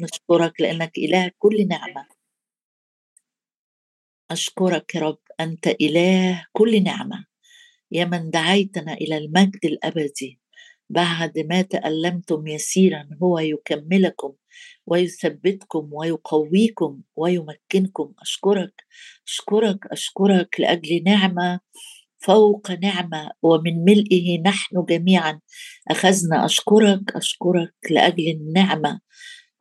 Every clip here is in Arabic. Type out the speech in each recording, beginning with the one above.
نشكرك لأنك إله كل نعمة. أشكرك يا رب أنت إله كل نعمة. يا من دعيتنا إلى المجد الأبدي بعد ما تألمتم يسيرا هو يكملكم ويثبتكم ويقويكم ويمكنكم. أشكرك أشكرك أشكرك لأجل نعمة فوق نعمة ومن ملئه نحن جميعا. أخذنا أشكرك أشكرك لأجل النعمة.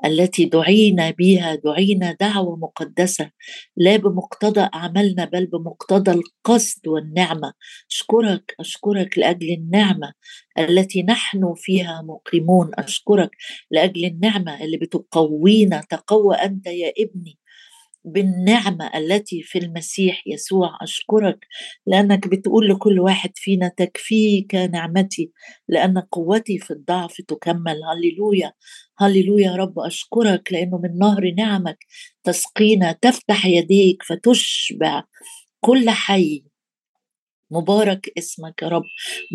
التي دعينا بها دعينا دعوة مقدسة لا بمقتضى أعمالنا بل بمقتضى القصد والنعمة. أشكرك أشكرك لأجل النعمة التي نحن فيها مقيمون. أشكرك لأجل النعمة اللي بتقوينا. تقوى أنت يا ابني. بالنعمة التي في المسيح يسوع. أشكرك لأنك بتقول لكل واحد فينا تكفيك نعمتي لأن قوتي في الضعف تكمل. هللويا هللويا يا رب. أشكرك لأنه من نهر نعمك تسقينا تفتح يديك فتشبع كل حي. مبارك اسمك يا رب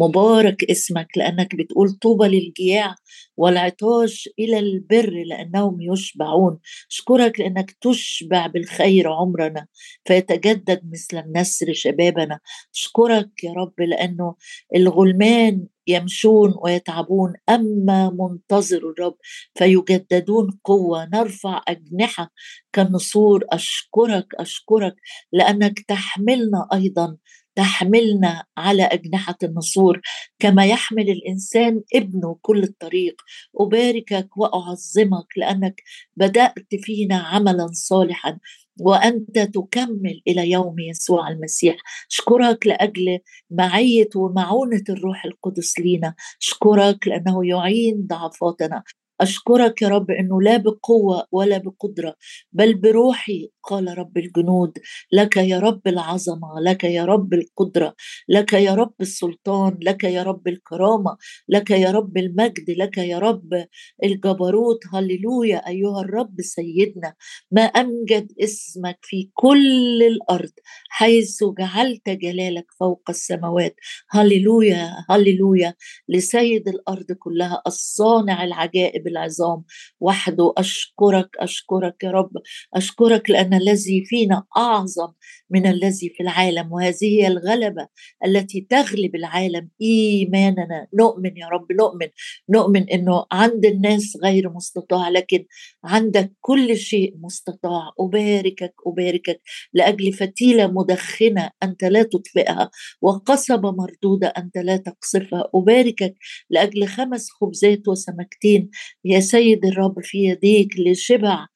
مبارك اسمك لأنك بتقول طوبى للجياع والعطاش إلى البر لأنهم يشبعون. أشكرك لأنك تشبع بالخير عمرنا فيتجدد مثل النسر شبابنا. أشكرك يا رب لأنه الغلمان يمشون ويتعبون أما منتظر الرب فيجددون قوة. نرفع أجنحة كالنسور. أشكرك أشكرك لأنك تحملنا أيضا تحملنا على أجنحة النسور كما يحمل الإنسان ابنه كل الطريق. أباركك وأعظمك لأنك بدأت فينا عملا صالحا وأنت تكمل إلى يوم يسوع المسيح. أشكرك لأجل معية ومعونة الروح القدس لينا. أشكرك لأنه يعين ضعفاتنا. أشكرك يا رب أنه لا بقوة ولا بقدرة بل بروحي قال رب الجنود لك يا رب العظمة لك يا رب القدرة لك يا رب السلطان لك يا رب الكرامة لك يا رب المجد لك يا رب الجبروت. هللويا أيها الرب سيدنا ما أمجد اسمك في كل الأرض حيث جعلت جلالك فوق السماوات. هللويا هللويا لسيد الأرض كلها الصانع العجائب العظام. وحده أشكرك أشكرك يا رب. أشكرك لأن الذي فينا أعظم من الذي في العالم وهذه هي الغلبة التي تغلب العالم. إيماننا. نؤمن يا رب نؤمن. نؤمن أنه عند الناس غير مستطاع لكن عندك كل شيء مستطاع. أباركك أباركك لأجل فتيلة مدخنة أنت لا تطفئها وقصبة مردودة أنت لا تقصفها. أباركك لأجل خمس خبزات وسمكتين يا سيد الرب في يديك لشبع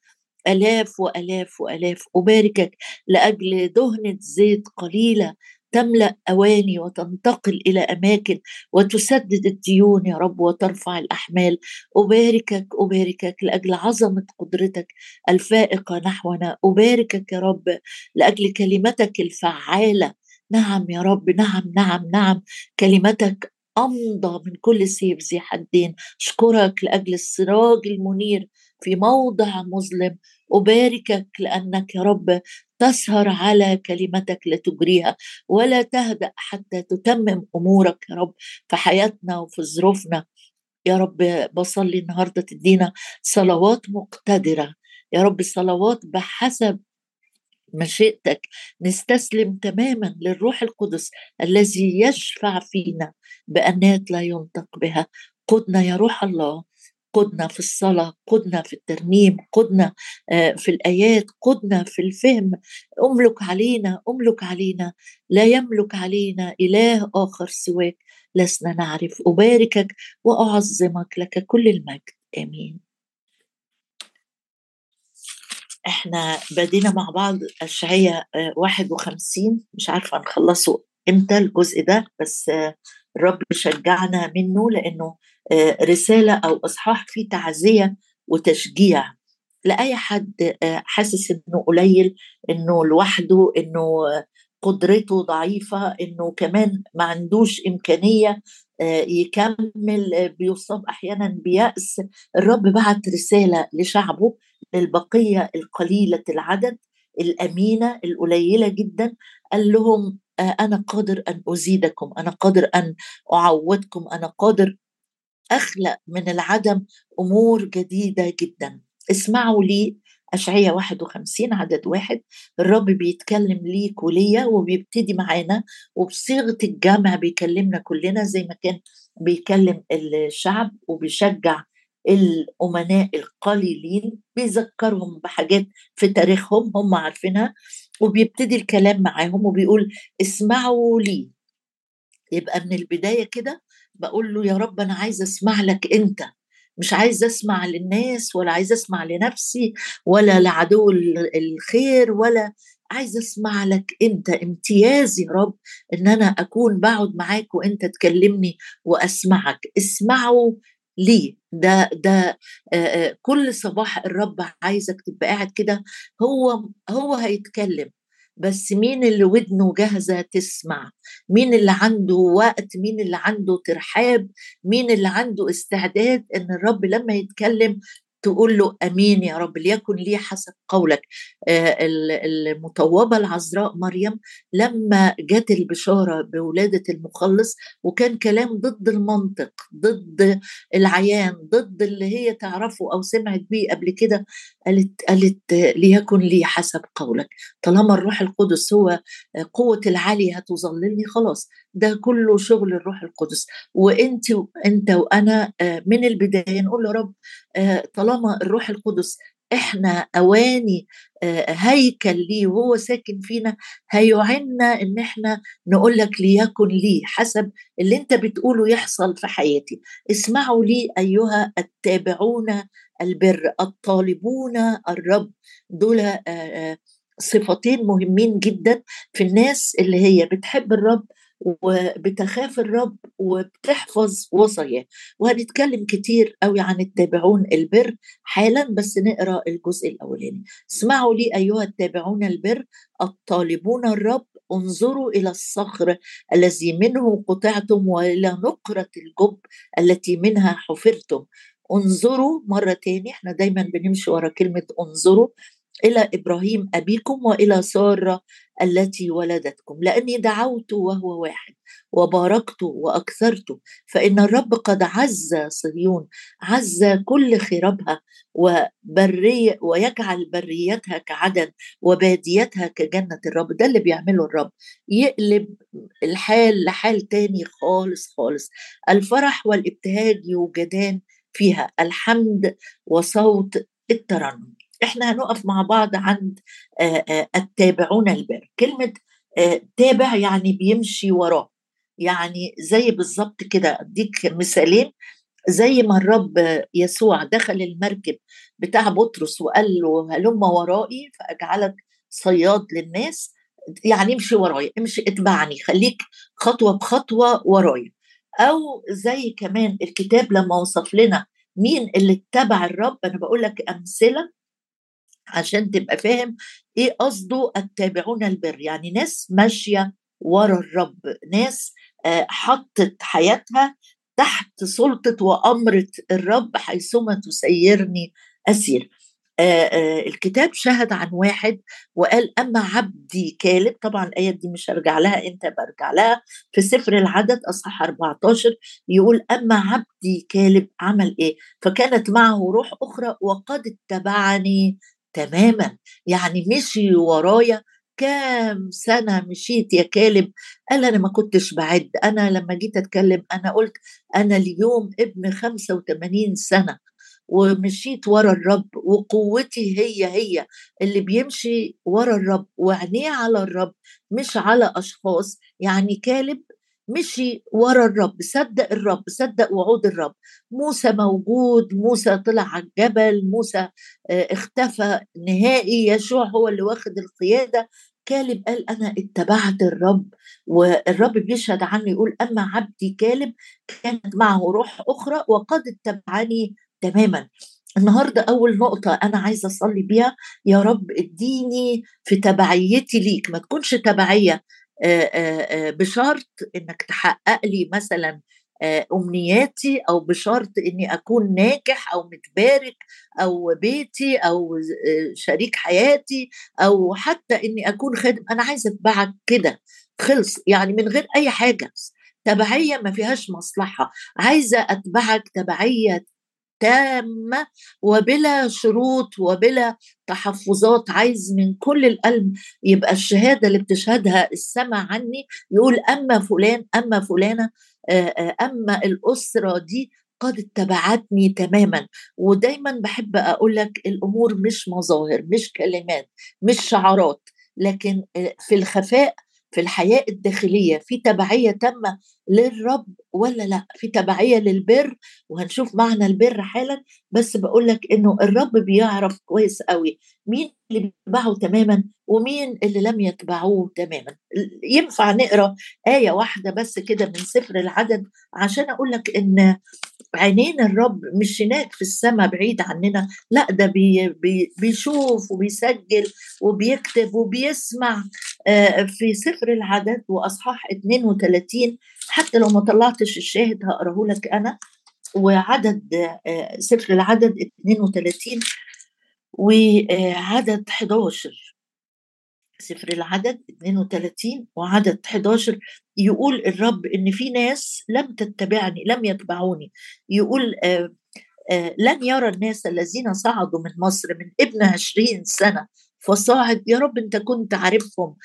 آلاف وآلاف وآلاف. أباركك لأجل دهنة زيت قليلة تملأ أواني وتنتقل إلى أماكن وتسدد الديون يا رب وترفع الأحمال. أباركك أباركك لأجل عظمة قدرتك الفائقة نحونا. أباركك يا رب لأجل كلمتك الفعالة. نعم يا رب نعم نعم نعم. كلمتك أمضى من كل سيف ذي حدين. أشكرك لأجل السراج المنير في موضع مظلم. أباركك لأنك يا رب تسهر على كلمتك لتجريها ولا تهدأ حتى تتمم أمورك يا رب في حياتنا وفي ظروفنا. يا رب بصلي النهارده تدينا صلوات مقتدرة. يا رب صلوات بحسب مشيئتك نستسلم تماما للروح القدس الذي يشفع فينا بأنات لا ينطق بها. قدنا يا روح الله قدنا في الصلاة قدنا في الترنيم قدنا آه، في الآيات قدنا في الفهم. أملك علينا أملك علينا. لا يملك علينا إله آخر سواك. لسنا نعرف أباركك وأعظمك لك كل المجد. آمين. إحنا بدينا مع بعض 51 آه، مش عارفة نخلصه إمتى الجزء ده بس آه، الرب شجعنا منه لأنه آه، رسالة أو إصحاح فيه تعزية وتشجيع. لأي حد حاسس إنه قليل إنه لوحده إنه قدرته ضعيفة إنه كمان ما عندوش إمكانية يكمل بيصاب أحيانا بيأس. الرب بعت رسالة لشعبه البقيه القليلة العدد الأمينة القليلة جدا. قال لهم آه، أنا قادر أن أزيدكم أنا قادر أن أعوضكم أنا قادر أخلق من العدم أمور جديدة جدا. اسمعوا لي أشعية 51 عدد واحد. الرب بيتكلم ليك وليا وبيبتدي معانا وبصيغة الجمع بيكلمنا كلنا زي ما كان بيكلم الشعب وبيشجع الأمناء القليلين بيذكرهم بحاجات في تاريخهم هم عارفينها وبيبتدي الكلام معاهم وبيقول اسمعوا لي. يبقى من البداية كده بقول له يا رب أنا عايز أسمع لك أنت. مش عايز أسمع للناس ولا عايز أسمع لنفسي ولا لعدو الخير ولا عايز أسمع لك أنت امتياز يا رب إن أنا أكون بقعد معاك وأنت تكلمني وأسمعك. اسمعوا لي. ده ده كل صباح الرب عايزك تبقى قاعد كده هو هو هيتكلم. بس مين اللي ودنه جاهزة تسمع؟ مين اللي عنده وقت؟ مين اللي عنده ترحاب؟ مين اللي عنده استعداد إن الرب لما يتكلم تقول له آمين يا رب ليكن لي حسب قولك. آه، المطوبه العذراء مريم لما جت البشارة بولادة المخلص وكان كلام ضد المنطق ضد العيان ضد اللي هي تعرفه أو سمعت بيه قبل كده قالت قالت ليكن لي حسب قولك. طالما الروح القدس هو قوة العالي هتظللني خلاص ده كله شغل الروح القدس. وأنت أنت وأنا آه، من البداية نقول له رب آه، طالما الروح القدس إحنا أواني هيكل ليه وهو ساكن فينا هيعنا إن إحنا نقول لك ليكن لي حسب اللي أنت بتقوله يحصل في حياتي. اسمعوا لي أيها التابعون البر الطالبون الرب دول صفتين مهمين جدا في الناس اللي هي بتحب الرب وبتخاف الرب وبتحفظ وصاياه. وهنتكلم كتير قوي عن التابعون البر حالا بس نقرأ الجزء الأولاني. اسمعوا لي أيها التابعون البر الطالبون الرب انظروا إلى الصخر الذي منه قطعتم وإلى نقرة الجب التي منها حفرتم. انظروا مرة تاني إحنا دايما بنمشي ورا كلمة انظروا. إلى إبراهيم أبيكم وإلى سارة التي ولدتكم لأني دعوت وهو واحد وباركت وأكثرت فإن الرب قد عز صهيون عز كل خرابها وبري ويجعل بريتها كعدن وباديتها كجنة الرب ده اللي بيعمله الرب. يقلب الحال لحال تاني خالص خالص. الفرح والابتهاج يوجدان فيها الحمد وصوت الترنم. إحنا هنقف مع بعض عند التابعون البر. كلمة تابع يعني بيمشي وراه. يعني زي بالظبط كده أديك مثالين. زي ما الرب يسوع دخل المركب بتاع بطرس وقال له هلم ورائي فأجعلك صياد للناس. يعني امشي ورايا امشي اتبعني خليك خطوة بخطوة ورايا. أو زي كمان الكتاب لما وصف لنا مين اللي اتبع الرب أنا بقول لك أمثلة عشان تبقى فاهم إيه قصده التابعون البر. يعني ناس ماشية ورا الرب ناس آه، حطت حياتها تحت سلطة وأمرة الرب حيثما تسيرني أسير. الكتاب شهد عن واحد وقال أما عبدي كالب طبعا الآية دي مش هرجع لها أنت برجع لها. في سفر العدد أصحاح 14 يقول أما عبدي كالب عمل إيه؟ فكانت معه روح أخرى وقد اتبعني تماما. يعني مشي ورايا كام سنة مشيت يا كالب. قال أنا ما كنتش بعد. أنا لما جيت أتكلم أنا قلت أنا اليوم ابن 85 سنة ومشيت ورا الرب وقوتي هي هي. اللي بيمشي ورا الرب وعينيه على الرب مش على أشخاص. يعني كالب مشي ورا الرب صدق الرب صدق وعود الرب. موسى موجود موسى طلع على الجبل موسى آه، اختفى نهائي يشوع هو اللي واخد القيادة. كالب قال أنا اتبعت الرب والرب بيشهد عنه يقول أما عبدي كالب كانت معه روح أخرى وقد اتبعني تماما. النهارده أول نقطة أنا عايزه أصلي بيها يا رب اديني في تبعيتي ليك. ما تكونش تبعية بشرط إنك تحقق لي مثلا أمنياتي أو بشرط إني أكون ناجح أو متبارك أو بيتي أو شريك حياتي أو حتى إني أكون خادم. أنا عايزة أتبعك كده. خلص. يعني من غير أي حاجة. تبعية ما فيهاش مصلحة. عايزة أتبعك تبعية تامة وبلا شروط وبلا تحفظات عايز من كل القلب يبقى الشهادة اللي بتشهدها السمع عني يقول أما فلان أما فلانة أما الأسرة دي قد اتبعتني تماما. ودايما بحب أقول لك الأمور مش مظاهر مش كلمات مش شعارات لكن في الخفاء في الحياة الداخلية في تبعية تامة للرب ولا لا؟ في تبعية للبر وهنشوف معنى البر حالا بس بقول لك إنه الرب بيعرف كويس قوي مين اللي بيتبعه تماما ومين اللي لم يتبعوه تماما. ينفع نقرأ آية واحدة بس كده من سفر العدد عشان أقول لك إن عينين الرب مش هناك في السماء بعيد عننا لأ ده بي بي بيشوف وبيسجل وبيكتب وبيسمع في سفر العدد وأصحاح 32 حتى لو ما طلعتش الشاهد هقراه لك أنا. وعدد سفر العدد 32 وعدد 11 سفر العدد 32 وعدد 11 يقول الرب إن في ناس لم تتبعني لم يتبعوني. يقول آآ لن يرى الناس الذين صعدوا من مصر من ابن عشرين سنة. فصاعد يا رب أنت كنت عارفهم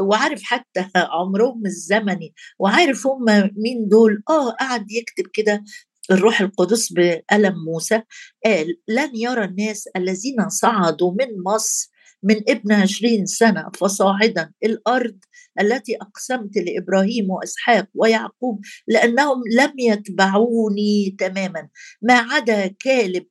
وعارف حتى عمرهم الزمني وعارف هم مين دول. آه قعد يكتب كده الروح القدس بقلم موسى قال لن يرى الناس الذين صعدوا من مصر من ابن عشرين سنة فصاعدا الأرض التي أقسمت لإبراهيم وإسحاق ويعقوب لأنهم لم يتبعوني تماما. ما عدا كالب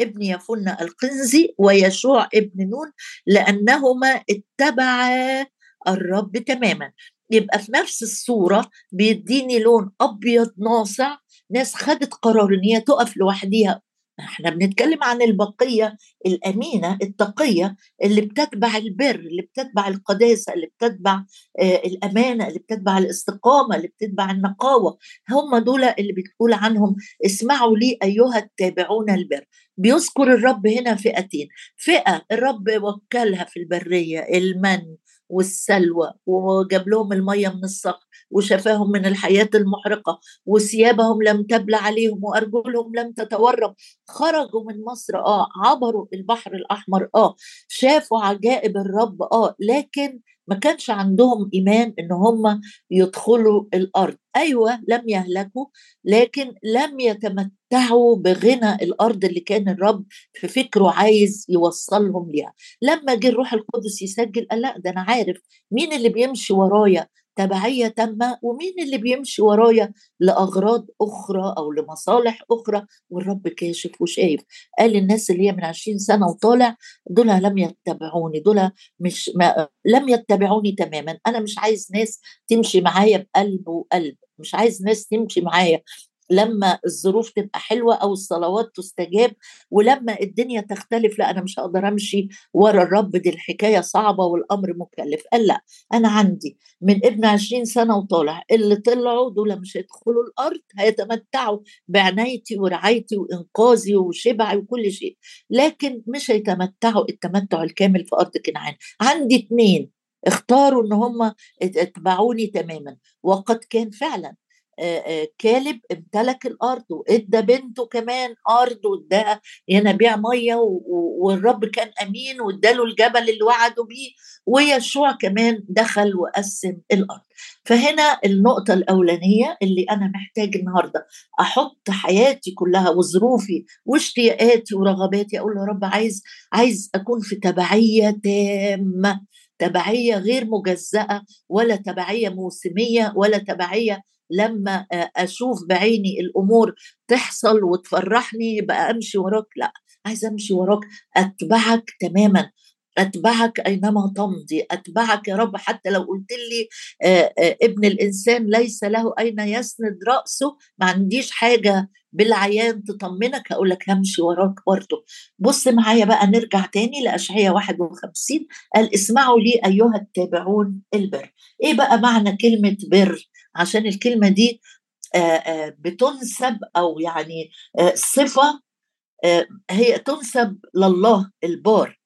ابن يفن القنزي ويشوع ابن نون لأنهما اتبعا الرب تماما. يبقى في نفس الصورة بيديني لون أبيض ناصع ناس خدت قرار ان هي تقف لوحديها إحنا بنتكلم عن البقية الأمينة التقية اللي بتتبع البر اللي بتتبع القداسة اللي بتتبع آه الأمانة اللي بتتبع الاستقامة اللي بتتبع النقاوة. هم دول اللي بتقول عنهم اسمعوا لي أيها التابعون البر. بيذكر الرب هنا فئتين. فئة الرب وكلها في البرية المن والسلوى وجاب لهم المية من الصخر. وشفاهم من الحياة المحرقة وثيابهم لم تبل عليهم وأرجلهم لم تتورم. خرجوا من مصر آه. عبروا البحر الأحمر آه. شافوا عجائب الرب آه. لكن ما كانش عندهم إيمان إن هم يدخلوا الأرض. أيوه لم يهلكوا لكن لم يتمتعوا بغنى الأرض اللي كان الرب في فكره عايز يوصلهم ليها. لما جه الروح القدس يسجل قال لا ده أنا عارف مين اللي بيمشي ورايا. تبعية تامة ومين اللي بيمشي ورايا لأغراض أخرى أو لمصالح أخرى؟ والرب كاشف وشايف قال الناس اللي هي من عشرين سنة وطالع دول لم يتبعوني دول مش ما لم يتبعوني تماما. أنا مش عايز ناس تمشي معايا بقلب وقلب مش عايز ناس تمشي معايا لما الظروف تبقى حلوة أو الصلوات تستجاب ولما الدنيا تختلف لأ أنا مش هقدر أمشي ورا الرب دي الحكاية صعبة والأمر مكلف. قال لأ أنا عندي من ابن عشرين سنة وطالع اللي طلعوا دول مش هيدخلوا الأرض هيتمتعوا بعنايتي ورعايتي وإنقاذي وشبعي وكل شيء. لكن مش هيتمتعوا التمتع الكامل في أرض كنعان. عندي اثنين اختاروا إن هم اتبعوني تماما وقد كان فعلا كالب امتلك الأرض وإدى بنته كمان أرض واداها ينابيع مية والرب كان أمين واداله الجبل اللي وعدوا بيه ويشوع كمان دخل وقسم الأرض. فهنا النقطة الأولانية اللي أنا محتاج النهارده أحط حياتي كلها وظروفي واشتياقاتي ورغباتي أقول له يا رب عايز عايز أكون في تبعية تامة تبعية غير مجزأة ولا تبعية موسمية ولا تبعية لما أشوف بعيني الأمور تحصل وتفرحني يبقى أمشي وراك. لأ عايزة أمشي وراك. أتبعك تماما. أتبعك أينما تمضي. أتبعك يا رب. حتى لو قلت لي ابن الإنسان ليس له أين يسند رأسه ما عنديش حاجة بالعيان تطمنك هقول لك همشي وراك برضه. بص معايا بقى نرجع تاني لاشعياء 51 قال اسمعوا لي أيها التابعون البر. إيه بقى معنى كلمة بر؟ عشان الكلمة دي بتنسب أو يعني صفة هي تنسب لله البار.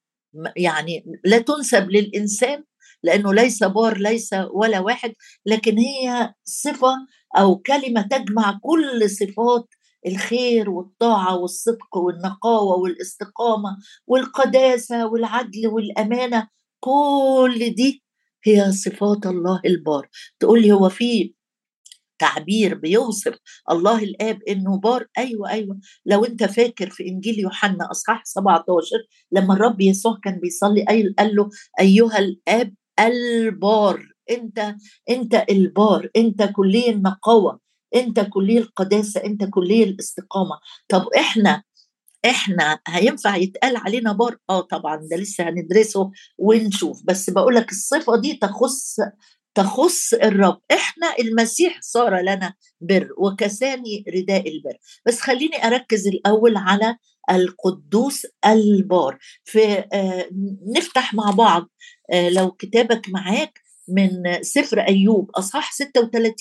يعني لا تنسب للإنسان لأنه ليس بار ليس ولا واحد لكن هي صفة أو كلمة تجمع كل صفات الخير والطاعة والصدق والنقاوة والاستقامة والقداسة والعدل والأمانة كل دي هي صفات الله البار. تقول لي هو في تعبير بيوصف الله الآب إنه بار. أيوه أيوه. لو أنت فاكر في إنجيل يوحنا أصحاح 17 لما الرب يسوع كان بيصلي قال له أيها الآب البار. أنت أنت البار. أنت كلي النقاوه أنت كلي القداسة. أنت كلي الاستقامة. طب إحنا إحنا هينفع يتقال علينا بار؟ آه طبعا ده لسه هندرسه ونشوف. بس بقول لك الصفة دي تخص تخص الرب. إحنا المسيح صار لنا بر وكساني رداء البر. بس خليني أركز الأول على القدوس البار. في آه نفتح مع بعض آه لو كتابك معاك من سفر أيوب أصحاح 36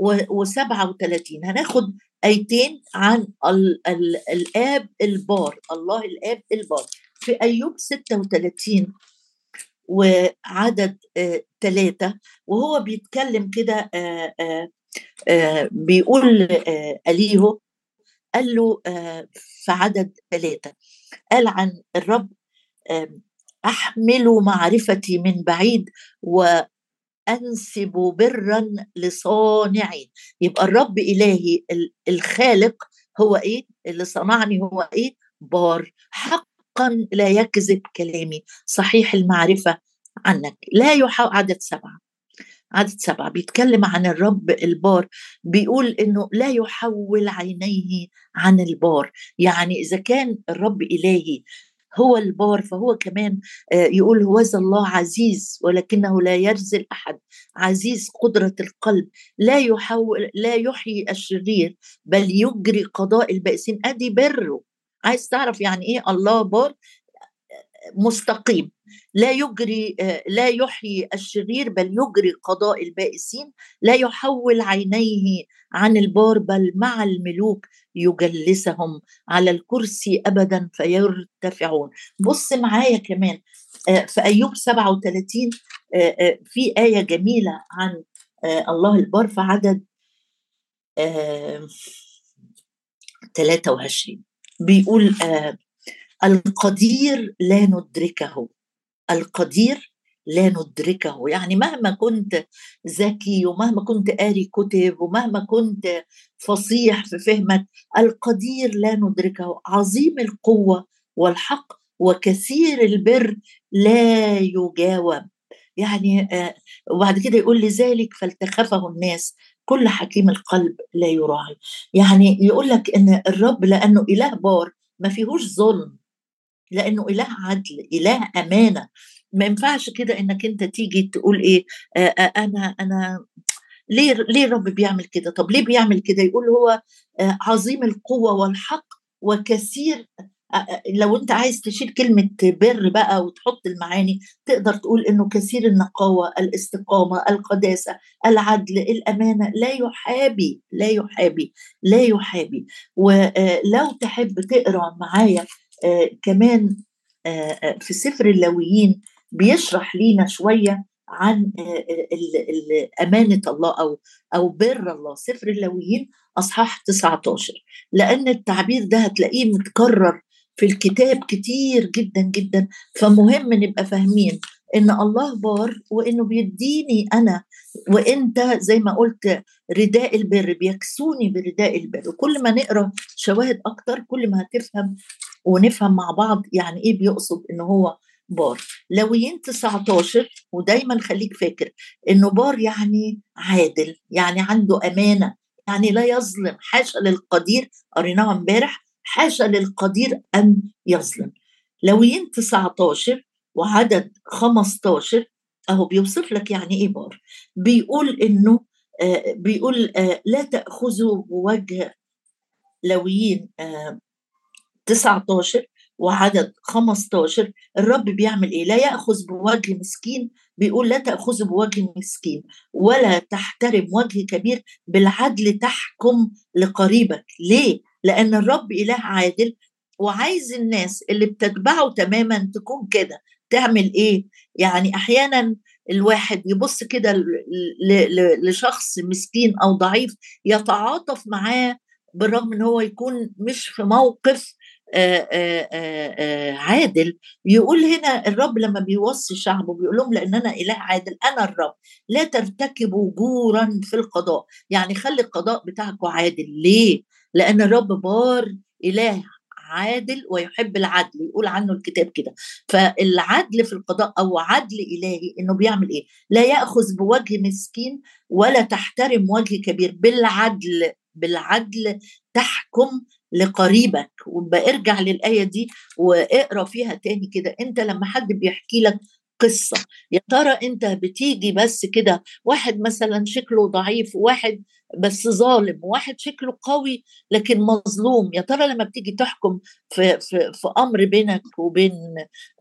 و37 هناخد آيتين عن ال ال الآب البار. الله الآب البار. في أيوب 36 وعدد ثلاثة آه وهو بيتكلم كده آه آه بيقول أليهو قال له في عدد ثلاثة قال عن الرب أحمل معرفتي من بعيد وأنسب برا لصانعي. يبقى الرب إلهي الخالق هو إيه؟ اللي صنعني هو إيه؟ بار حق حقا لا يكذب كلامي. صحيح المعرفة عنك. لا يحاول عدد سبعة. عدد سبعة. بيتكلم عن الرب البار. بيقول إنه لا يحول عينيه عن البار. يعني إذا كان الرب إلهي هو البار فهو كمان يقول هوذا الله عزيز ولكنه لا يرزل أحد. عزيز قدرة القلب. لا يحول لا يحيي الشرير بل يجري قضاء البائسين. أدي بره. عايز تعرف يعني إيه الله بار؟ مستقيم. لا يجري لا يحيي الشرير بل يجري قضاء البائسين. لا يحول عينيه عن البار بل مع الملوك يجلسهم. على الكرسي ابدا فيرتفعون. بص معايا كمان في أيوب 37 في آية جميلة عن الله البار في عدد 23 بيقول آه القدير لا ندركه القدير لا ندركه. يعني مهما كنت ذكي ومهما كنت قاري كتب ومهما كنت فصيح في فهمك القدير لا ندركه. عظيم القوة والحق وكثير البر لا يجاوب. يعني آه وبعد كده يقول لذلك فالتخفه الناس. كل حكيم القلب لا يراعي يعني يقول لك إن الرب لأنه إله بار ما فيهوش ظلم لأنه إله عدل إله أمانة. ما ينفعش كده إنك أنت تيجي تقول إيه آآ أنا أنا ليه ليه الرب بيعمل كده؟ طب ليه بيعمل كده؟ يقول هو عظيم القوة والحق وكثير لو أنت عايز تشيل كلمة بر بقى وتحط المعاني تقدر تقول إنه كثير النقاوة الاستقامة القداسة العدل الأمانة لا يحابي لا يحابي لا يحابي. ولو تحب تقرأ معايا كمان في سفر اللاويين بيشرح لينا شوية عن أمانة الله أو أو بر الله. سفر اللاويين أصحاح 19 لأن التعبير ده هتلاقيه متكرر في الكتاب كتير جدا جدا. فمهم نبقى فاهمين إن الله بار وإنه بيديني أنا. وإنت زي ما قلت رداء البر بيكسوني برداء البر. وكل ما نقرأ شواهد أكتر كل ما هتفهم ونفهم مع بعض يعني إيه بيقصد إن هو بار. لويين 19 ودايما خليك فاكر إنه بار يعني عادل يعني عنده أمانة يعني لا يظلم. حاشا للقدير قريناها امبارح حاشا للقدير ان يظلم. لويين 19 وعدد 15 أهو بيوصف لك يعني إيه بار. بيقول إنه آه بيقول آه لا تأخذوا بوجه لويين آه 19 وعدد 15 الرب بيعمل إيه؟ لا يأخذ بوجه مسكين. بيقول لا تاخذ بوجه مسكين ولا تحترم وجه كبير بالعدل تحكم لقريبك. ليه؟ لأن الرب إله عادل وعايز الناس اللي بتتبعه تماما تكون كده. تعمل إيه؟ يعني أحيانا الواحد يبص كده لشخص مسكين أو ضعيف يتعاطف معاه بالرغم إن هو يكون مش في موقف آآ آآ عادل. يقول هنا الرب لما بيوصي شعبه بيقول لهم لأن أنا إله عادل أنا الرب. لا ترتكبوا جورا في القضاء. يعني خلي القضاء بتاعكم عادل. ليه؟ لأن الرب بار إله عادل ويحب العدل يقول عنه الكتاب كده. فالعدل في القضاء أو عدل إلهي إنه بيعمل إيه؟ لا يأخذ بوجه مسكين ولا تحترم وجه كبير بالعدل بالعدل تحكم لقريبك. وبقى ارجع للآية دي واقرأ فيها تاني كده. أنت لما حد بيحكي لك قصة. يا ترى أنت بتيجي بس كده واحد مثلا شكله ضعيف وواحد بس ظالم وواحد شكله قوي لكن مظلوم. يا ترى لما بتيجي تحكم في, في, في أمر بينك وبين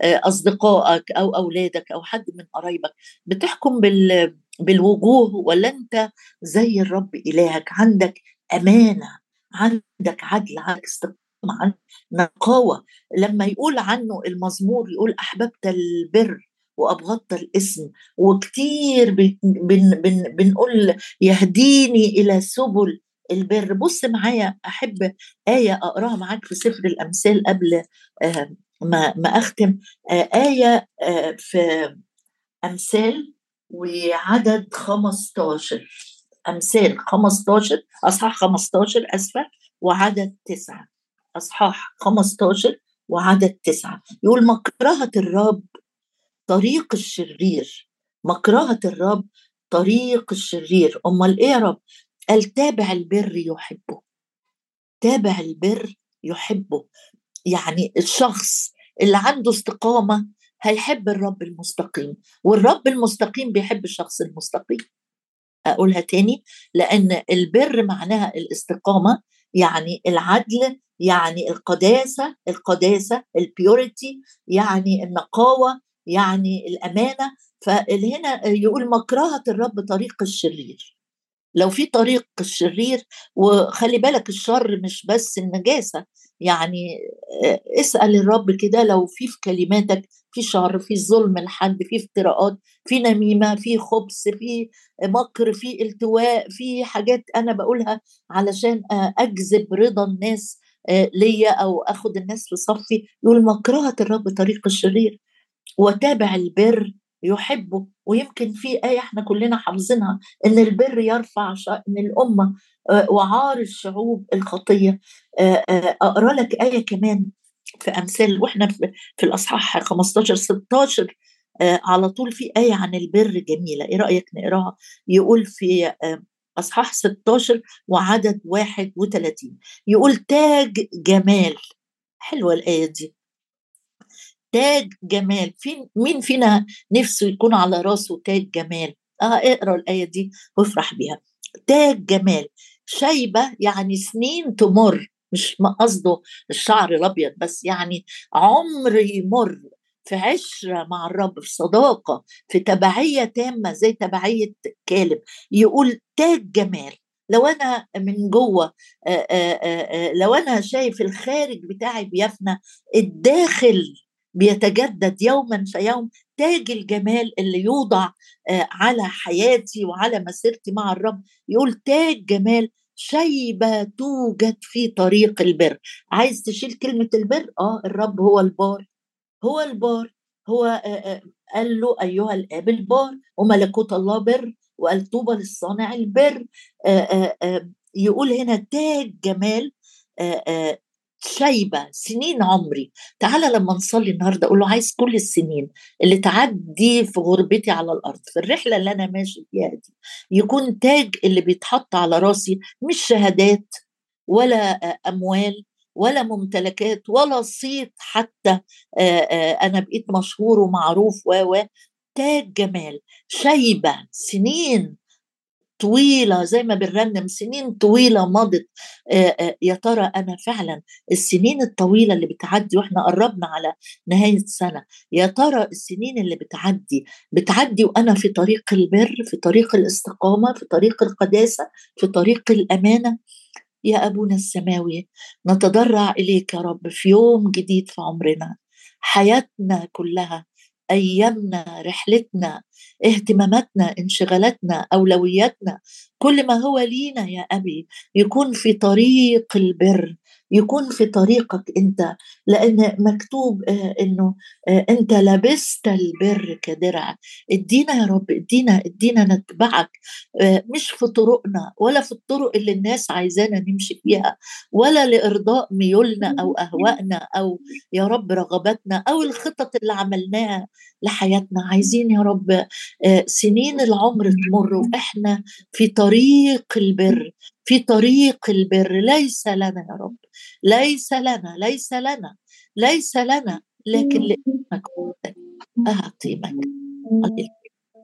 أصدقائك أو أولادك أو حد من قرايبك بتحكم بال بالوجوه ولا أنت زي الرب إلهك؟ عندك أمانة عندك عدل عندك استقامة عندك نقاوة. لما يقول عنه المزمور يقول أحببت البر. وابغضت الاسم وكتير بن بن بن بنقول يهديني إلى سبل البر. بص معايا أحب آية أقراها معاك في سفر الأمثال قبل آه، ما ما أختم. آه، آية آه، في أمثال وعدد 15 أمثال 15 أصحاح 15 أسفة وعدد تسعة. أصحاح 15 وعدد تسعة. يقول مكرهة الرب طريق الشرير. مكرهة الرب طريق الشرير. أمال إيه يا رب؟ قال تابع البر يحبه. تابع البر يحبه. يعني الشخص اللي عنده استقامة هيحب الرب المستقيم والرب المستقيم بيحب الشخص المستقيم. أقولها تاني لأن البر معناها الاستقامة يعني العدل يعني القداسة القداسة البيوريتي يعني النقاوة يعني الأمانة فهنا يقول مكرهة الرب طريق الشرير. لو في طريق الشرير وخلي بالك الشر مش بس النجاسة يعني آه، اسأل الرب كده لو في في كلماتك في شر في ظلم لحد في افتراءات في نميمة في خبث في مكر في التواء في حاجات أنا بقولها علشان أجذب رضا الناس آه، ليا أو أخد الناس في صفي. يقول مكرهة الرب طريق الشرير. وتابع البر يحبه. ويمكن في آية إحنا كلنا حافظينها إن البر يرفع شأن الأمة آه، وعار الشعوب الخطية. آه، أقرأ لك آية كمان في أمثال وإحنا في الأصحاح 15 16 آه، على طول في آية عن البر جميلة. إيه رأيك نقراها؟ يقول في آه، أصحاح 16 وعدد 31 يقول تاج جمال. حلوة الآية دي. تاج جمال. في مين فينا نفسه يكون على راسه تاج جمال؟ آه اقرأ الآية دي وافرح بيها. تاج جمال شيبه يعني سنين تمر مش قصده الشعر الأبيض بس يعني عمر يمر في عشرة مع الرب في صداقة في تبعية تامة زي تبعية كالب. يقول تاج جمال لو أنا من جوه لو أنا شايف الخارج بتاعي بيفنى الداخل بيتجدد يوما فيوم تاج الجمال اللي يوضع على حياتي وعلى مسيرتي مع الرب. يقول تاج جمال شيبة توجد في طريق البر. عايز تشيل كلمة البر؟ آه الرب هو البار. هو البار. هو قال له أيها الآب البار. وملكوت الله بر. وقال طوبى للصانع البر. يقول هنا تاج جمال شايبة سنين عمري. تعالى لما نصلي النهاردة أقول له عايز كل السنين اللي تعدي في غربتي على الأرض في الرحلة اللي أنا ماشي فيها دي يكون تاج اللي بيتحط على راسي مش شهادات ولا أموال ولا ممتلكات ولا صيت حتى أنا بقيت مشهور ومعروف و تاج جمال. شيبة سنين طويلة زي ما بنرنم سنين طويلة مضت. يا ترى أنا فعلا السنين الطويلة اللي بتعدي وإحنا قربنا على نهاية سنة يا ترى السنين اللي بتعدي بتعدي وأنا في طريق البر في طريق الاستقامة في طريق القداسة في طريق الأمانة؟ يا أبونا السماوي نتضرع إليك يا رب في يوم جديد في عمرنا. حياتنا كلها أيامنا رحلتنا اهتماماتنا انشغالاتنا أولوياتنا. كل ما هو لينا يا أبي يكون في طريق البر يكون في طريقك أنت لأن مكتوب آه، إنه آه، أنت لبست البر كدرع. ادينا يا رب ادينا ادينا نتبعك. آه، مش في طرقنا ولا في الطرق اللي الناس عايزانا نمشي فيها ولا لإرضاء ميولنا أو أهوائنا أو يا رب رغباتنا أو الخطط اللي عملناها لحياتنا. عايزين يا رب سنين العمر تمر وإحنا في طريق البر في طريق البر. ليس لنا يا رب. ليس لنا ليس لنا ليس لنا لكن لانك أعطي مجد